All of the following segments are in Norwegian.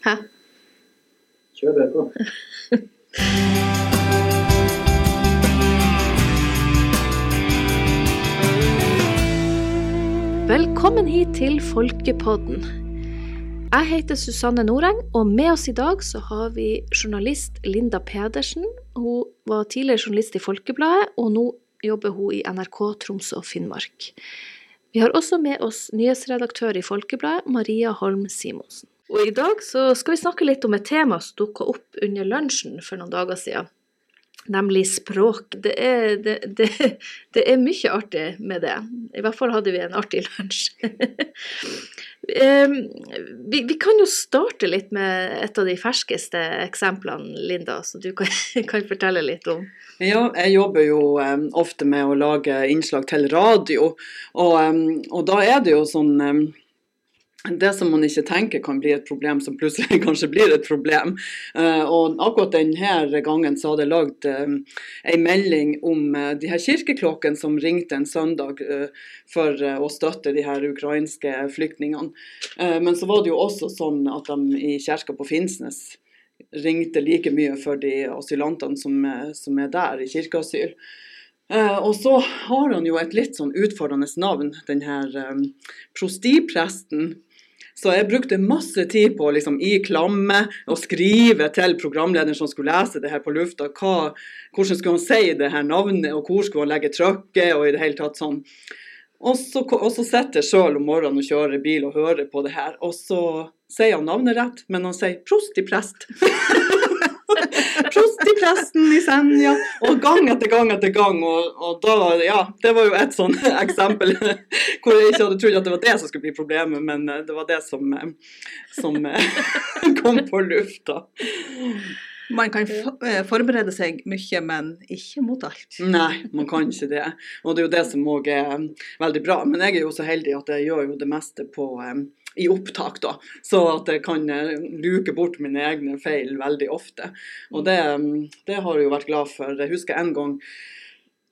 Hæ? Kjør det på. Velkommen hit til Folkepodden. Jeg heter Susanne Noreng, og med oss i dag så har vi journalist Linda Pedersen. Hun var tidligere journalist i Folkebladet, og nå jobber hun i NRK Troms og Finnmark. Vi har også med oss nyhetsredaktør i Folkebladet, Maria Holm Simonsen. Og i dag så skal vi snakke litt om et tema som dukka opp under lunsjen for noen dager siden. Nemlig språk. Det er, det, det, det er mye artig med det. I hvert fall hadde vi en artig lunsj. Vi, vi kan jo starte litt med et av de ferskeste eksemplene, Linda, så du kan, kan fortelle litt om. Ja, jeg jobber jo um, ofte med å lage innslag til radio, og, um, og da er det jo sånn em, det som man ikke tenker kan bli et problem, som plutselig kanskje blir et problem. Eh, og akkurat denne gangen så hadde jeg lagd eh, en melding om eh, de her kirkeklokkene som ringte en søndag for å støtte de her ukrainske flyktningene. Men så var det jo også sånn at de i kirka på Finnsnes ringte like mye for de asylantene som, er der i kirkeasyl. Uh, og så har han jo et litt sånn utfordrende navn, den her eh, prostipresten. Så jeg brukte masse tid på liksom, i klamme å skrive til programlederen som skulle lese det her på lufta, hva, hvordan skulle han si det her navnet, og hvor skulle han legge trykket, og i det hele tatt sånn. Og så, og så sitter jeg sjøl om morgenen og kjører bil og hører på det her, og så sier han navnet rett, men han sier prostiprest. presten i Senja. Og gang etter gang etter gang. Og, og da, ja, det var jo et sånn eksempel hvor jeg ikke hadde trodd at det var det som skulle bli problemet, men eh, det var det som, eh, som eh, kom på lufta. Man kan forberede seg mye, men ikke mot alt. Nei, man kan ikke det. Og det er jo det som òg er veldig bra. Men jeg er jo så heldig at jeg gjør jo det meste på, i opptak, da. Så at jeg kan uh, luke bort mine egne feil veldig ofte. Og det, um, det har jeg jo vært glad for. Jeg husker en gang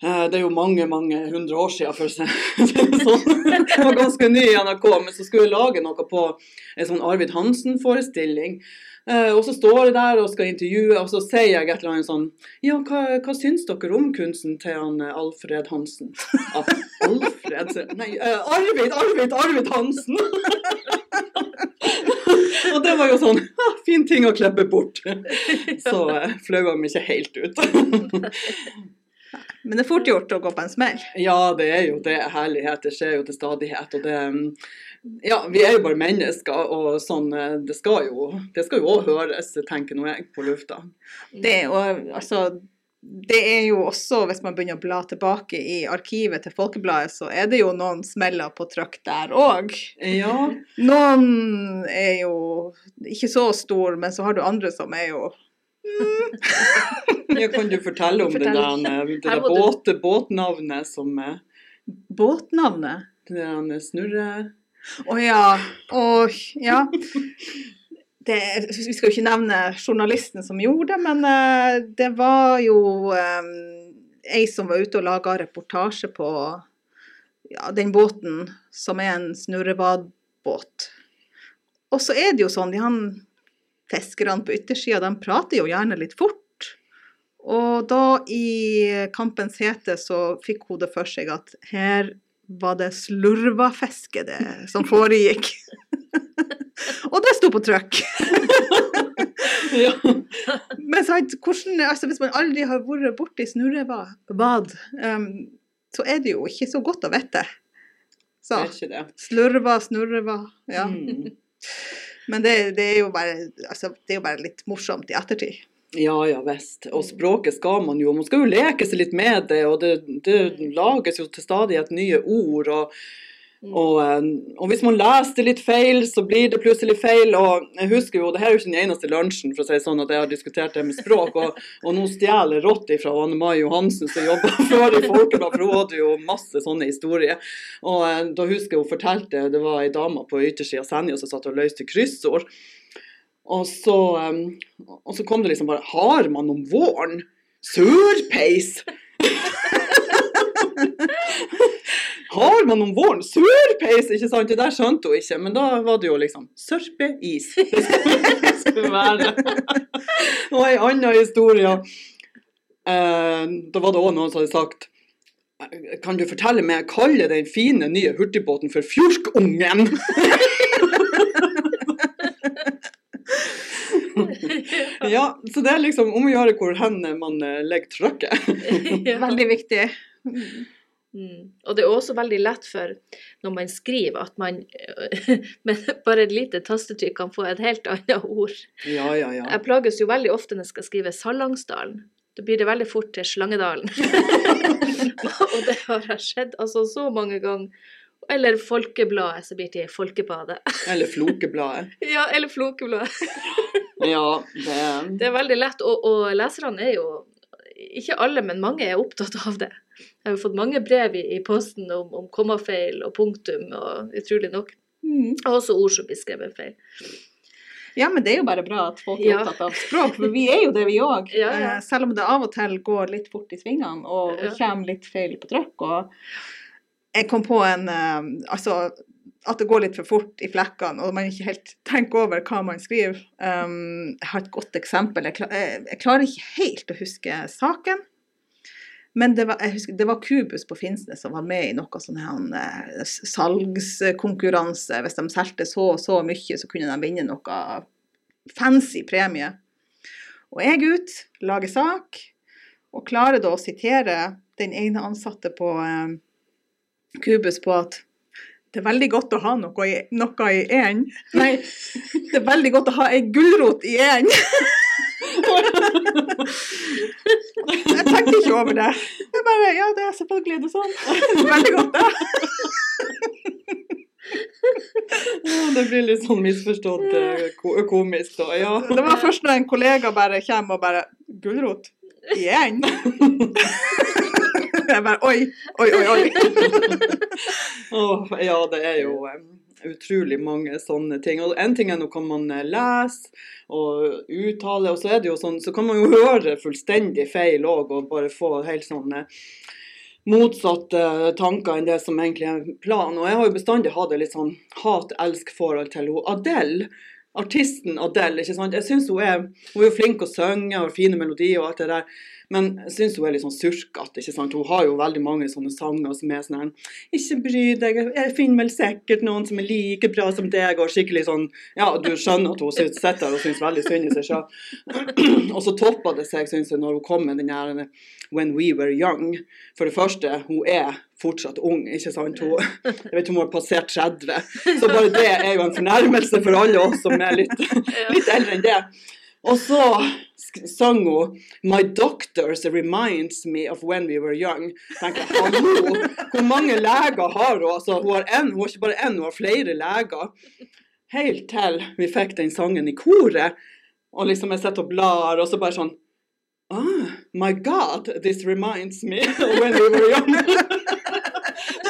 uh, det er jo mange mange hundre år siden, for å si det sånn. Jeg var ganske ny i NRK, men så skulle jeg lage noe på en sånn Arvid Hansen-forestilling. Eh, og så står jeg der og skal intervjue, og så sier jeg et eller annet sånn Ja, hva, hva syns dere om kunsten til han eh, Alfred Hansen? Ah, Alfred Nei, uh, Arvid, Arvid, Arvid Hansen! og det var jo sånn fin ting å klippe bort. Så uh, flaua jeg meg ikke helt ut. Men det er fort gjort å gå på en smell. Ja, det er jo det. Herlighet. Det skjer jo til stadighet. Og det Ja, vi er jo bare mennesker, og sånn Det skal jo det skal jo òg høres, tenker nå jeg, på lufta. Det, og, altså, det er jo også, hvis man begynner å bla tilbake i arkivet til Folkebladet, så er det jo noen smeller på trykk der òg. Ja. Noen er jo ikke så stor, men så har du andre som er jo ja kan du fortelle om det der, det der båt, båtnavnet som er... Båtnavnet. det der snurre... Å ja. Å ja. Det, vi skal jo ikke nevne journalisten som gjorde det, men eh, det var jo um, ei som var ute og laga reportasje på ja, den båten som er en snurrevadbåt. Og så er det jo sånn, de han fiskerne på yttersida, de prater jo gjerne litt fort. Og da i Kampens hete så fikk hun det for seg at her var det slurvafiske det som foregikk. og det sto på trykk. Ja. Men sant, hvordan, altså, hvis man aldri har vært borti snurrebad, um, så er det jo ikke så godt å vite. Så det. slurva, snurreva, ja. Mm. Men det, det, er jo bare, altså, det er jo bare litt morsomt i ettertid. Ja, ja visst. Og språket skal man jo. Man skal jo leke seg litt med det, og det, det lages jo til stadighet nye ord. og og, eh, og hvis man leser litt feil, så blir det plutselig feil. Og jeg husker jo, det her er jo ikke den eneste lunsjen for å si sånn at jeg har diskutert det med språk. Og, og nå stjeler jeg fra Anne Mai Johansen som jobba før i Folkeblad, for hun hadde jo masse sånne historier. Og eh, da husker jeg hun fortalte, det var ei dame på yttersida av Senja som satt og løste kryssord. Og så, eh, og så kom det liksom bare Har man om våren? Surpeis! Har man om våren surpeis, ikke sant? Det der skjønte hun ikke, men da var det jo liksom sørpeis. Det skulle- være. Og ei anna historie. Eh, da var det òg noen som hadde sagt Kan du fortelle meg, kalle den fine nye hurtigbåten for Fjorkungen? ja, så det er liksom om å gjøre hvor hen man eh, legger trykket. Veldig viktig. Mm. Og det er også veldig lett for når man skriver at man med bare et lite tastetrykk kan få et helt annet ord. Ja, ja, ja. Jeg plages jo veldig ofte når jeg skal skrive Sallangsdalen. Da blir det veldig fort til Slangedalen. og det har jeg skjedd altså så mange ganger. Eller Folkebladet, som blir til Folkebadet. Eller Flokebladet. ja, eller Flokebladet. Ja, det Det er veldig lett, og, og leserne er jo Ikke alle, men mange er opptatt av det. Jeg har jo fått mange brev i, i posten om, om kommafeil og punktum, og utrolig nok. Mm. Og også ord som blir skrevet feil. Ja, men det er jo bare bra at folk er Ja. opptatt av språk, for vi er jo det, vi òg. Ja, ja. Selv om det av og til går litt fort i svingene og kommer litt feil på trykk. Og jeg kom på en eh, Altså at det går litt for fort i flekkene, og man ikke helt tenker over hva man skriver. Um, jeg har et godt eksempel. Jeg, jeg, jeg klarer ikke helt å huske saken. Men det var, husker, det var Kubus på Finnsnes som var med i noe sånn eh, salgskonkurranse. Hvis de solgte så og så mye, så kunne de vinne noe fancy premie. Og jeg ut, lager sak, og klarer da å sitere den ene ansatte på uh, Kubus på at det er veldig godt å ha noe i, noe i en. Nei, det er veldig godt å ha ei gulrot i en. Jeg tenkte ikke over det. Jeg bare, ja, det er selvfølgelig det sånn. Veldig godt, det. Det blir litt sånn misforstått eh, komisk da, ja. Det var først når en kollega bare kommer og bare Gulrot? Igjen? Jeg bare Oi, oi, oi. oi. oh, ja, det er jo um utrolig mange sånne ting. Og en ting er nå kan man eh, lese og uttale, og så er det jo sånn, så kan man jo høre fullstendig feil òg, og bare få helt sånne motsatte tanker enn det som egentlig er planen. Og jeg har jo bestandig hatt et litt sånn hat-elsk-forhold til hun Adele. Artisten Adele, ikke sant. Jeg synes hun Hun er jo flink å synge, har fine melodier og alt det der. Men jeg syns hun er litt sånn surkete. ikke sant? Hun har jo veldig mange sånne sanger som er sånn Ikke bry deg, jeg finner vel sikkert noen som er like bra som deg, og skikkelig sånn Ja, du skjønner at hun sitter sitter der og syns veldig synd i seg sjøl. og så toppa det seg, syns jeg, når hun kom med den her When We Were Young. For det første, hun er fortsatt ung, ikke sant? Hun, jeg vet hun har passert 30. Så bare det er jo en fornærmelse for alle oss som er litt, litt eldre enn det. Og så sang hun 'My doctors reminds me of when we were young'. tenker hallo, Hvor mange leger har hun? Altså, hun, har en, hun har ikke bare én, hun har flere leger. Helt til vi fikk den sangen i koret. Og liksom jeg sitter og blar, og så bare sånn Ah, my God, this reminds me of when we were young.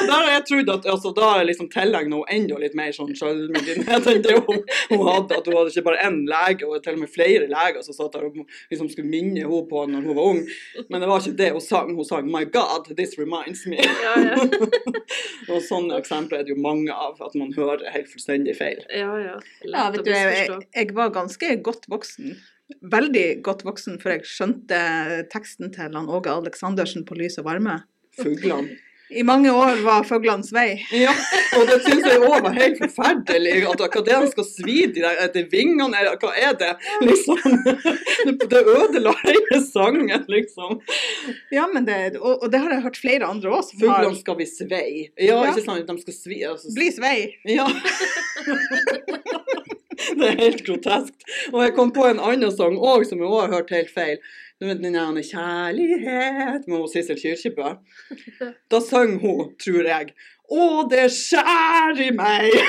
Så der har jeg trodd at altså, da har jeg liksom tilegnet henne enda litt mer sånn sjølmedlidenhet enn det hun, hun hadde. At hun hadde ikke bare én lege, og til og med flere leger som satt der og liksom skulle minne henne på når hun var ung. Men det var ikke det hun sang. Hun sang 'My God, this reminds me'. Ja, ja. og sånne eksempler er det jo mange av, at man hører helt fullstendig feil. ja, ja. Ja, vet du, jeg, jeg, jeg var ganske godt voksen. Veldig godt voksen før jeg skjønte teksten til han Åge Aleksandersen på Lys og varme. Fuglene. I mange år var fuglenes vei. Ja, og det syns jeg òg var helt forferdelig. At han skal svi de der etter vingene, eller hva er det? Liksom. Det ødela hele sangen, liksom. Ja, men det, og, og det har jeg hørt flere andre òg som Fuglene skal bli svei. Ja, Ja. ikke sant? De skal svi. Altså. Bli svei. Ja. Det er helt groteskt. Og jeg kom på en annen sang òg som jeg også har hørt helt feil. Den der 'Kjærlighet' med Sissel Kyrkjebø. Da sang hun, tror jeg, 'Å, det skjærer i meg'.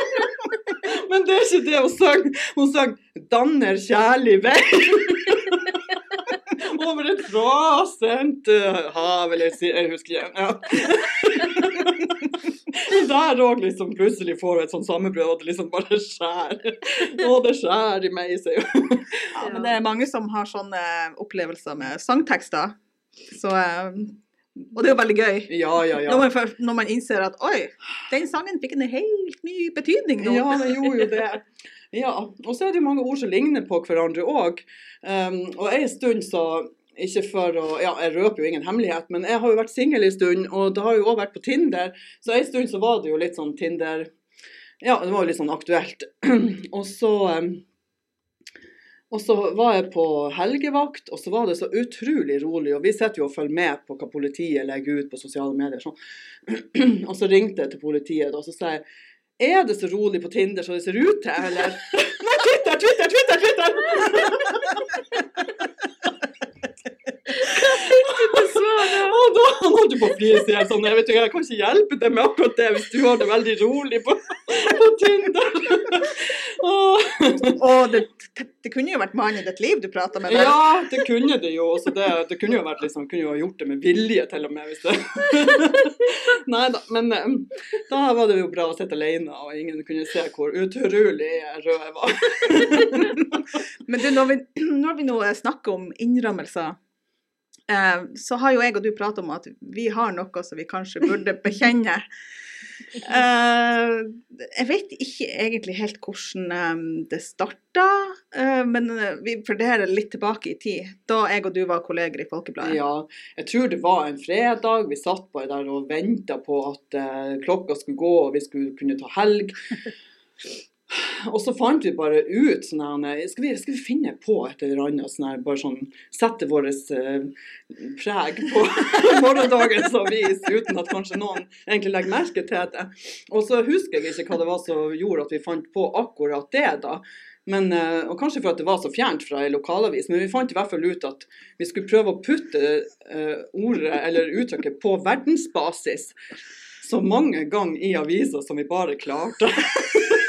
Men det er ikke det hun sang. Hun sang 'Danner kjærlig vei'. Over et rasent uh, hav, eller jeg husker ikke. Ja. Der òg liksom plutselig får hun et sånt sammenbrudd, og det liksom bare skjærer. Å, det skjærer i meg, sier hun. Ja, men det er mange som har sånne opplevelser med sangtekster. Så eh, Og det er jo veldig gøy. Ja, ja, ja. Når, man, når man innser at oi, den sangen fikk en helt ny betydning nå. Ja, det gjorde jo det. Ja, og så er det jo mange ord som ligner på hverandre òg. Um, og en stund så ikke for å, ja, Jeg røper jo ingen hemmelighet, men jeg har jo vært singel en stund, og det har jo òg vært på Tinder. Så en stund så var det jo litt sånn Tinder Ja, det var jo litt sånn aktuelt. og så og så var jeg på helgevakt, og så var det så utrolig rolig. Og vi sitter jo og følger med på hva politiet legger ut på sosiale medier. Sånn. og så ringte jeg til politiet, og så sa jeg er det så rolig på Tinder som det ser ut til, eller? Nei, Twitter, Twitter, Twitter! Twitter! Og jo på flire sånn, jeg vet ikke, jeg kan ikke hjelpe deg med akkurat det hvis du har det veldig rolig på, på Tinder. Åh. Og det, det, kunne jo vært mannen i ditt liv du prata med. der. Ja, det kunne det jo. Også det, det kunne jo vært liksom, kunne jo ha gjort det med vilje til og med, hvis det Nei da, men da var det jo bra å sitte alene, og ingen kunne se hvor utrolig rød jeg var. Men du, når vi, når vi nå snakker om innrømmelser, eh, så har jo jeg og du pratet om at vi har noe som vi kanskje burde bekjenne. Uh, jeg vet ikke egentlig helt hvordan um, det starta, uh, men eh, vi vurderer litt tilbake i tid, da jeg og du var kolleger i Folkebladet. Ja, jeg tror det var en fredag. Vi satt bare der og venta på at uh, klokka skulle gå og vi skulle kunne ta helg. Og så fant vi bare ut sånn her skal vi, skal vi finne på et eller annet sånn her, bare sånn Sette vårt eh, preg på morgendagens avis uten at kanskje noen egentlig legger merke til det. Og så husker jeg ikke hva det var som gjorde at vi fant på akkurat det, da. Men, eh, og kanskje for at det var så fjernt fra ei lokalavis, men vi fant i hvert fall ut at vi skulle prøve å putte eh, ordet eller uttrykket på verdensbasis så mange ganger i avisa som vi bare klarte.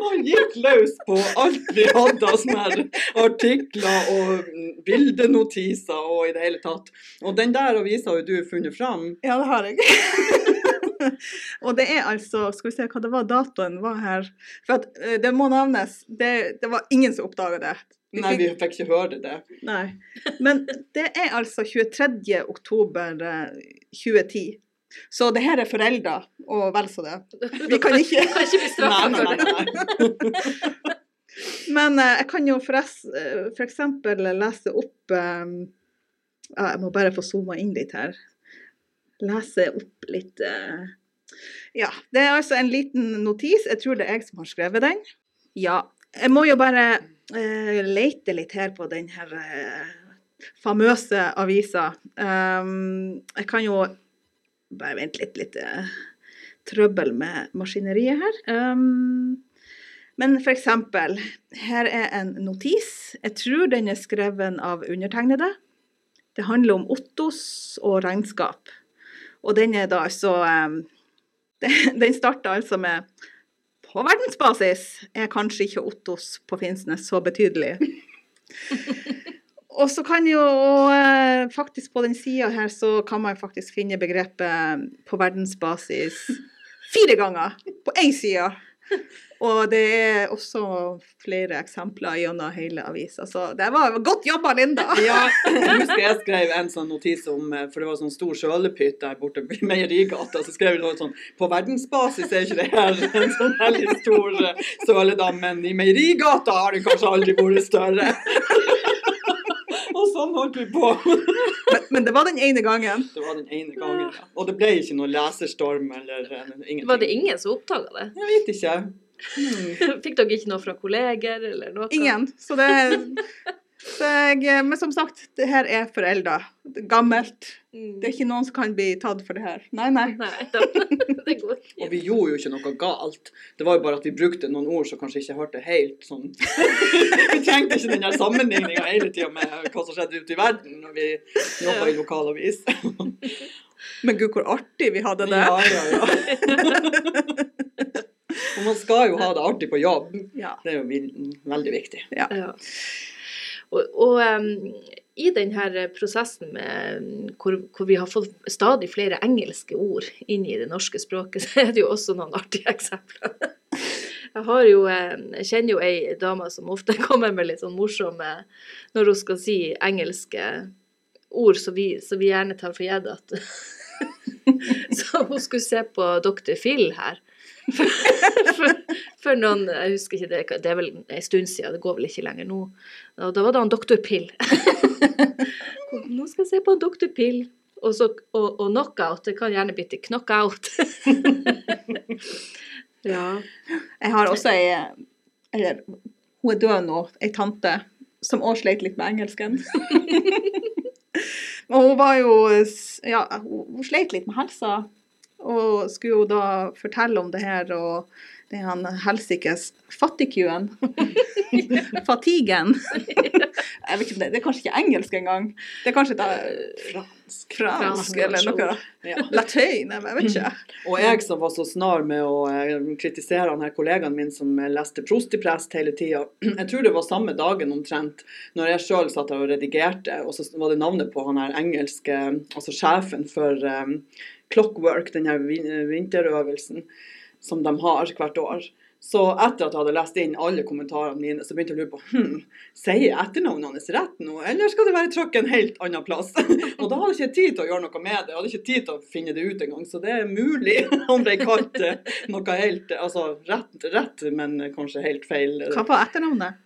Og gikk løs på alt vi hadde av sånne artikler og bildenotiser og i det hele tatt. Og den der avisa har jo du funnet fram. Ja, det har jeg. og det er altså Skal vi se hva det var datoen var her. For at, eh, det må navnes. Det, det var ingen som oppdaga det. Vi Nei, vi fikk ikke høre det. Nei. Men det er altså 23. oktober eh, 2010. Så det her er foreldre og vel så det. Vi kan ikke Kan ikke bli Nei, straffa nei, for nei. det. nei. Men eh, jeg kan jo forresten eh, lese opp eh, Jeg må bare få zooma inn litt her. Lese opp litt eh, Ja. Det er altså en liten notis. Jeg tror det er jeg som har skrevet den. Ja. Jeg må jo bare eh, lete litt her på den her eh, famøse avisa. Um, jeg kan jo bare vent litt, litt uh, trøbbel med maskineriet her. Um, men eksempel, her er en notis. Jeg tror den er skrevet av undertegnede. Det handler om Ottos og regnskap. Og den er da altså um, den starter altså med På verdensbasis er kanskje ikke Ottos på Finnsnes så betydelig. Og så kan jo og, faktisk på den sida her så kan man faktisk finne begrepet på verdensbasis fire ganger på én side. Og det er også flere eksempler gjennom hele avisa. Så det var godt jobba, Linda! Ja, jeg husker jeg skrev en sånn notis om eh, For det var sånn stor sølepytt der borte i Meierigata. Så skrev jeg noe sånn På verdensbasis er ikke det her en sånn veldig stor eh, søledam, men i Meierigata har den kanskje aldri vært større. Sånn holdt vi på. Men, men det var den ene gangen. Det var den ene gangen, ja. Og det ble ikke noe leserstorm eller eh, ingenting. Var det ingen som oppdaga det? Jeg vet ikke. Hmm. Fikk dere ikke noe fra kolleger eller noe? Ingen. Så det jeg, Men som sagt, det her er forelda. Gammelt. Mm. Det er ikke noen som kan bli tatt for det her. Nei, nei. Nei, det går Og vi gjorde jo ikke noe galt. Det var jo bare at vi brukte noen ord som kanskje ikke hørte helt sånn Vi trengte ikke den der sammenligninga hele tida med hva som skjedde ute i verden når vi jobba i lokalavis. Men gud, hvor artig vi hadde det. Ja, ja, ja. Og man skal jo ha det artig på jobb. Ja. Det er jo veldig viktig. Ja. Og, og um, i denne prosessen med, hvor, hvor vi har fått stadig flere engelske ord inn i det norske språket, så er det jo også noen artige eksempler. Jeg, jo, jeg kjenner jo ei dame som ofte kommer med litt sånn morsomme Når hun skal si engelske ord som vi, vi gjerne tar for gitt at Så hun skulle se på Dr. Phil her. For, for, noen Jeg husker ikke det, det er vel en stund siden, det går vel ikke lenger nå. Og da var det han doktor Pill. Nå skal jeg se på en doktor Pill. Og, så, og, og knockout. Det kan gjerne bli til knockout. ja. Jeg har også ei Eller hun er død nå, ei tante som òg sleit litt med engelsken. og hun var jo Ja, hun, hun sleit litt med helsa. Og skulle jo da fortelle om det her og det han helsikes fattigkuen. Fatigen. Jeg vet ikke om det, det er kanskje ikke engelsk engang. Det er kanskje da, fransk, fransk eller noe. Ja. Latin, jeg vet ikke. Og jeg som var så snar med å eh, kritisere han her kollegaen min som leste prost i prest hele tida. Jeg tror det var samme dagen omtrent, når jeg sjøl satt her og redigerte, og så var det navnet på han her engelske, altså sjefen for um, Clockwork, denne vinterøvelsen som de har hvert år. Så etter at jeg hadde lest inn alle kommentarene mine, så begynte jeg å lure på hm, sier etternavnene hans rett nå, eller skal det være trykk en helt annen plass? og da hadde jeg ikke tid til å gjøre noe med det. Jeg hadde ikke tid til å finne det ut engang. Så det er mulig om det kalt eh, noe helt Altså rett, rett, men kanskje helt feil. Hva var etternavnet?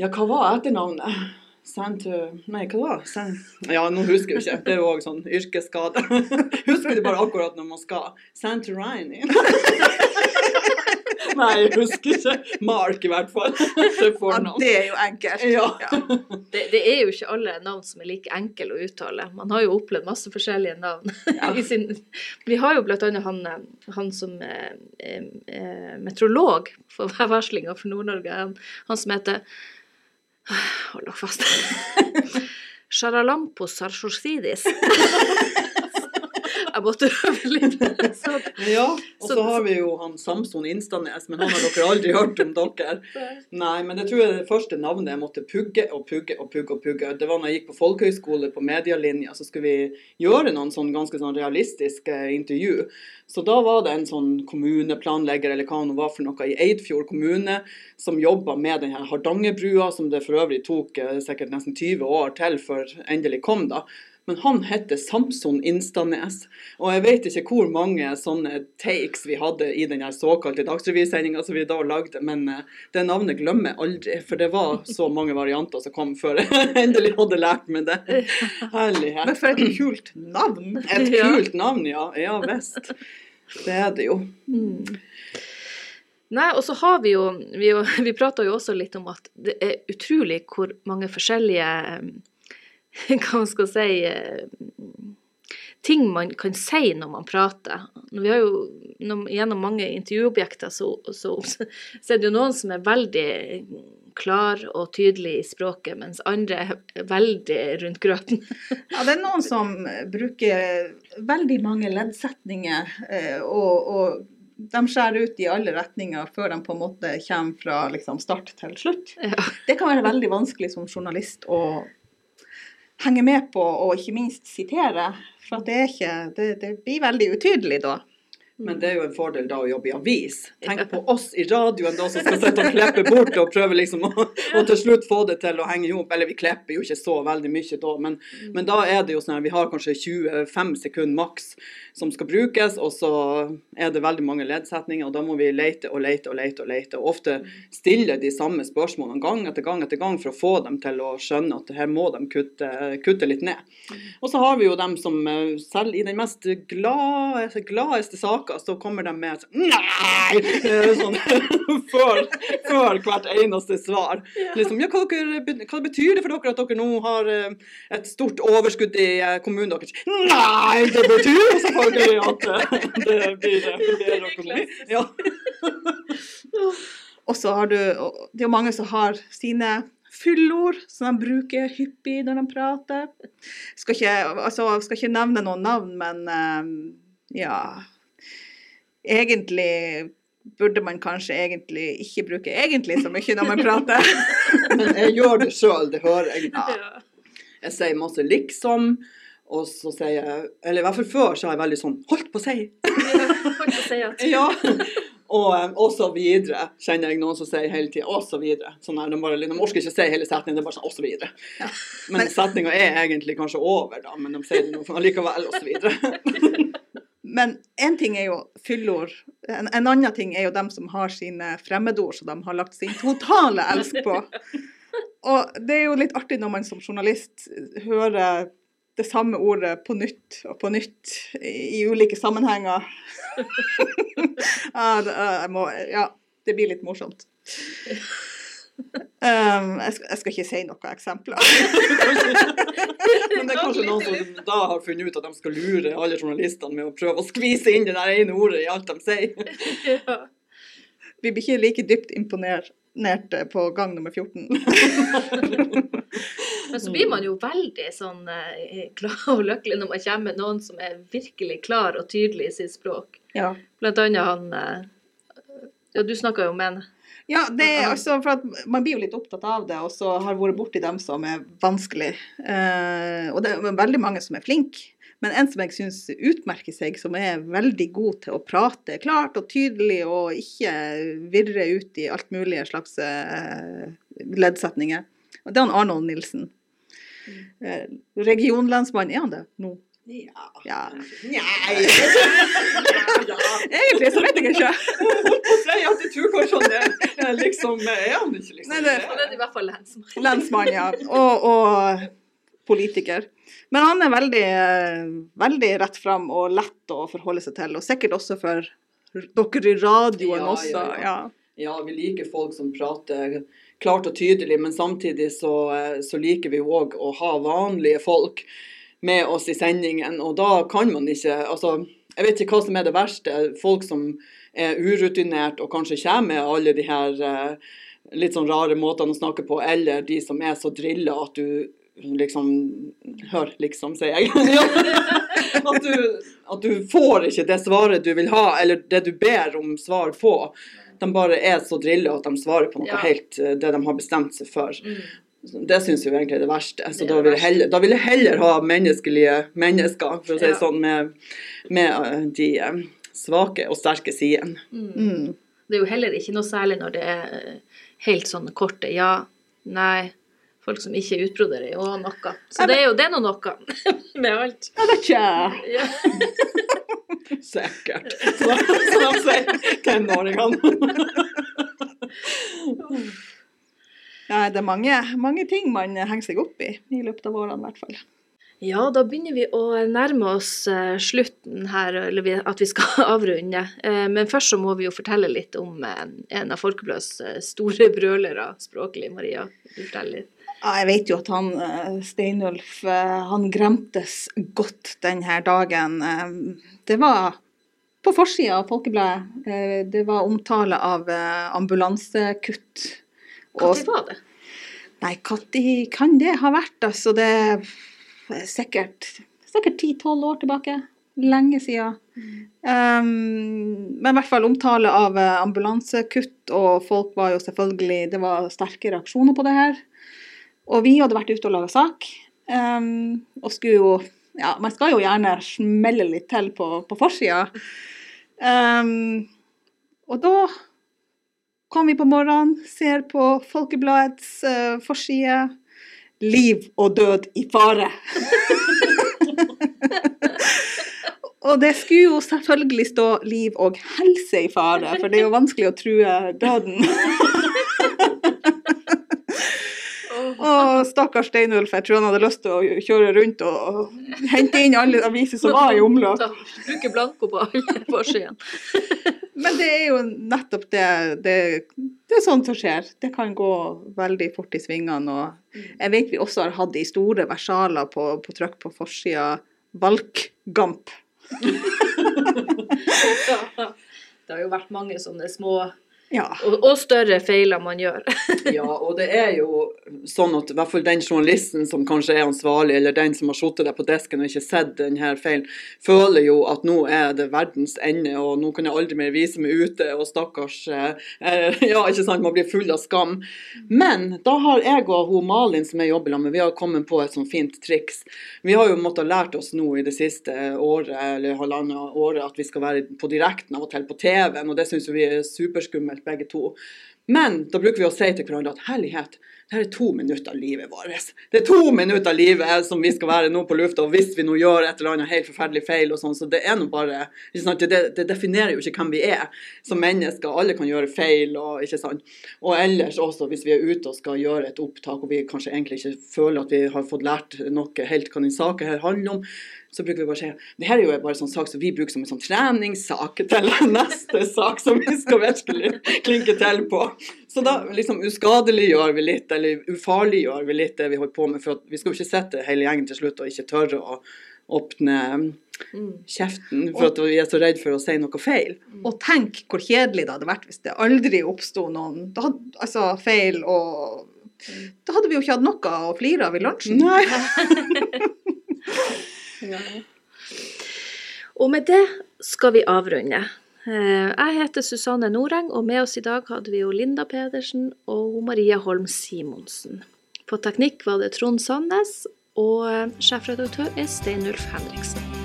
Ja, hva var etternavnet? Santu Nei, hva da? det? Ja, nå husker jeg ikke. Det er jo òg sånn yrkesskade. husker du bare akkurat når man skal. Santorini. Nei, jeg husker ikke. Mark, i hvert fall. Det Ja, det er jo enkelt. Ja. Det, det er jo ikke alle navn som er like enkle å uttale. Man har jo opplevd masse forskjellige navn. I sin, vi har jo annet han, eh, han som er eh, eh, meteorolog for værvarslinga for Nord-Norge. Han, han som heter Hold dere fast. Sharalampo sarsorsidis. Jeg måtte øve litt. Så, ja. Og Så- så har vi jo han Samson Instanes, men han har dere aldri hørt om dere. Nei, men det tror jeg det første navnet jeg måtte pugge og pugge og pugge. og pugge. Det var når jeg gikk på folkehøyskole på medielinja, så skulle vi gjøre noen sånn ganske sånn realistiske intervju. Så da var det en sånn kommuneplanlegger eller hva det var for noe i Eidfjord kommune som jobba med den her Hardangerbrua, som det for øvrig tok eh, sikkert nesten 20 år til før endelig kom, da. Men han heter Samson Instanes. Og jeg vet ikke hvor mange sånne takes vi hadde i den såkalte Dagsrevysendinga som vi da lagde, men eh, det navnet glemmer jeg aldri. For det var så mange varianter som kom før jeg endelig hadde lært meg det. Herlighet. Men for et kult navn! Et kult navn, ja. Ja visst. Det er det jo. Mm. Nei, og så har vi jo Vi, jo- vi prata jo også litt om at det er utrolig hvor mange forskjellige eh, Hva man skal si eh, Ting man kan si når man prater. Vi har jo når, Gjennom mange intervjuobjekter så, så, så er det jo noen som er veldig klar og tydelig i språket, mens andre er veldig rundt grøten. Ja, det er noen som bruker veldig mange leddsetninger, eh, og, og de skjærer ut i alle retninger før de på en måte kommer fra liksom, start til slutt. Ja. Det kan være veldig vanskelig som journalist å henge med på, og ikke minst sitere. For det, er ikke, det, det blir veldig utydelig da. Men det er jo en fordel da å jobbe i avis. Tenk på oss i radioen da som skal sitte og klippe bort og prøve liksom å, og til slutt få det til å henge i hop. Eller vi klipper jo ikke så veldig mye da, men, men da er det jo sånn at vi har kanskje 25 sekunder maks som skal brukes, og så er det veldig mange leddsetninger, og da må vi lete og lete og lete og lete. Og ofte stille de samme spørsmålene gang etter gang etter gang for å få dem til å skjønne at her må de kutte, kutte litt ned. Og så har vi jo dem som eh, selv i den mest glade, gladeste saker, så kommer de med sånn Nei! Eh, Sånn, før, før hvert eneste svar. Liksom, ja, hva, dere, hva betyr det for dere at dere nå har eh, et stort overskudd i eh, kommunen deres? Nei, det betyr selvfølgelig at det blir bedre økonomi. Ja. Og så har du Det er jo mange som har sine fyllord som de bruker hyppig når de prater. Skal ikke, altså, skal ikke nevne noen navn, men um, ja Egentlig burde man kanskje egentlig ikke bruke egentlig så mye når man prater. Men jeg gjør det sjøl, det hører jeg. Ja. Jeg sier masse liksom, og så sier jeg Eller i hvert fall før så har jeg veldig sånn Holdt på å si! Ja. Og, eh, og så videre, kjenner jeg noen som sier hele tida. Og så videre. Sånn her, de, bare, de orker ikke å si hele setningen, det er bare sånn og så videre. Ja. Men, Men- setninga er egentlig kanskje over, da, men de sier det nå allikevel, og så videre. Men én ting er jo fyllord. En, en annen ting er jo dem som har sine fremmedord som de har lagt sin totale elsk på. Og det er jo litt artig når man som journalist hører det samme ordet på nytt og på nytt i, i ulike sammenhenger. ja, det, må, ja, det blir litt morsomt. Um, jeg, skal, jeg skal ikke si noen eksempler. Men det er kanskje noen som da har funnet ut at de skal lure alle journalistene med å prøve å skvise inn det der ene ordet i alt de sier. Ja. Vi blir ikke like dypt imponert på gang nummer 14. Men så blir man jo veldig sånn eh, glad og lykkelig når man kommer med noen som er virkelig klar og tydelig i sitt språk. Ja. Blant annet han eh, Ja, du snakka jo med han. Ja, det er altså for at man blir jo litt opptatt av det, og så har vært borti dem som er vanskelig. Eh, og det er veldig mange som er flinke. Men en som jeg syns utmerker seg, som er veldig god til å prate klart og tydelig og ikke virre ut i alt mulige slags eh, leddsetninger, og det er han Arnold Nilsen. Eh, regionlensmann, er han det nå? Ja. Ja. Nei. Egentlig så vet jeg ikke. sier at jeg tror kanskje han er, er liksom Er han ikke liksom Nei, det- Han er i hvert fall lensmann. Lensmann, ja. Og, og politiker. Men han er veldig, eh, veldig rett fram og lett å forholde seg til. Og sikkert også for dere i radioen Ja, også. ja, Ja, ja. Ja, vi liker folk som prater klart og tydelig, men samtidig så, eh, så liker vi òg å ha vanlige folk med oss i sendingen, og da kan man ikke Altså, jeg vet ikke hva som er det verste. Folk som er urutinert og kanskje kommer med alle de her eh, litt sånn rare måtene å snakke på, eller de som er så drilla at du liksom Hør, liksom, sier jeg. At, du, at du får ikke det svaret du vil ha, eller det du ber om svar på. De bare er så drilla at de svarer på noe Ja. helt eh, det de har bestemt seg for. Mm. Det syns jeg egentlig er det verste. Så Det da vil, jeg heller, da vil jeg heller ha menneskelige mennesker, for å si det Ja. sånn, med, med eh, de svake og sterke sidene. mm. Det er jo heller ikke noe særlig når det er eh, helt sånn korte ja, nei. Folk som ikke utbroderer jo noe. Så det er jo det er noe noe med alt. Jeg vet ikke. Sikkert. Som de sier tenåringene. Nei, det er mange, mange ting man henger seg opp i i løpet av årene, i hvert fall. Ja, da begynner vi å nærme oss eh, slutten her, eller at vi skal avrunde. Eh, Men først så må vi jo fortelle litt om eh, en av Folkebladets store brølere språklig. Maria, fortelle litt? Ja, jeg vet jo at han Steinulf han gremtes godt denne dagen. Det var på forsida av Folkebladet. Det var omtale av ambulansekutt. Hva var det? Nei, når kan det ha vært? Altså, det sikkert, sikkert 10-12 år tilbake. Lenge siden. Um, men i hvert fall omtale av eh, ambulansekutt, og folk var jo selvfølgelig Det var sterke reaksjoner på det her. Og vi hadde vært ute og laga sak, um, og skulle jo Ja, man skal jo gjerne smelle litt til på, på forsida. Um, og da kom vi på morgenen, ser på Folkebladets uh, forside. Liv og død i fare. og det skulle jo selvfølgelig stå liv og helse i fare, for det er jo vanskelig å true døden. Og stakkars Steinulf, jeg tror han hadde lyst til å kjøre rundt og, hente inn alle aviser som var i omløp. Bruke blanko på alle forsidene. Men det er jo nettopp det, det Det er sånt som skjer. Det kan gå veldig fort i svingene. Og jeg vet vi også har hatt i store versaler på, på trykk på forsida. Valkgamp. Det har jo vært mange sånne små Ja. Og, og større feiler man gjør. Ja, og det er jo sånn at i hvert fall den journalisten som kanskje er ansvarlig, eller den som har sittet der på desken og ikke sett denne feilen, føler jo at nå er det verdens ende, og nå kan jeg aldri mer vise meg ute, og stakkars eh, Ja, ikke sant, man blir full av skam. Men da har jeg og hun Malin som jeg jobber med, vi har kommet på et sånt fint triks. Vi har jo måttet lært oss nå i det siste året, eller halvannet året, at vi skal være på direkten av og til på TV-en, og det syns vi er superskummelt begge to. Men da bruker vi å si til hverandre at herlighet, det her er to minutter av livet vårt. Det er to minutter av livet som vi skal være nå på lufta, og hvis vi nå gjør et eller annet helt forferdelig feil og sånn, så det er nå bare ikke? Det, det definerer jo ikke hvem vi er som mennesker. Alle kan gjøre feil og ikke sant. Og ellers også, hvis vi er ute og skal gjøre et opptak og vi kanskje egentlig ikke føler at vi har fått lært noe helt hva den saken her handler om, så bruker vi bare å si det her er jo bare sånn sak som vi bruker som en sånn treningssak til neste sak som vi skal virkelig klinke til på. Så da liksom uskadeliggjør vi litt, eller ufarliggjør vi litt det vi holder på med. For vi skal jo ikke sette hele gjengen til slutt og ikke tørre å åpne kjeften for at vi er så redd for å si noe feil. Og tenk hvor kjedelig det hadde vært hvis det aldri oppsto noen da hadde, altså, feil, og da hadde vi jo ikke hatt noe å flire av i lunsjen. Nei. Og med det skal vi avrunde. Eh, Jeg heter Susanne Noreng, og med oss i dag hadde vi jo Linda Pedersen og Maria Holm Simonsen. På teknikk var det Trond Sandnes, og eh, sjefredaktør er Steinulf Henriksen.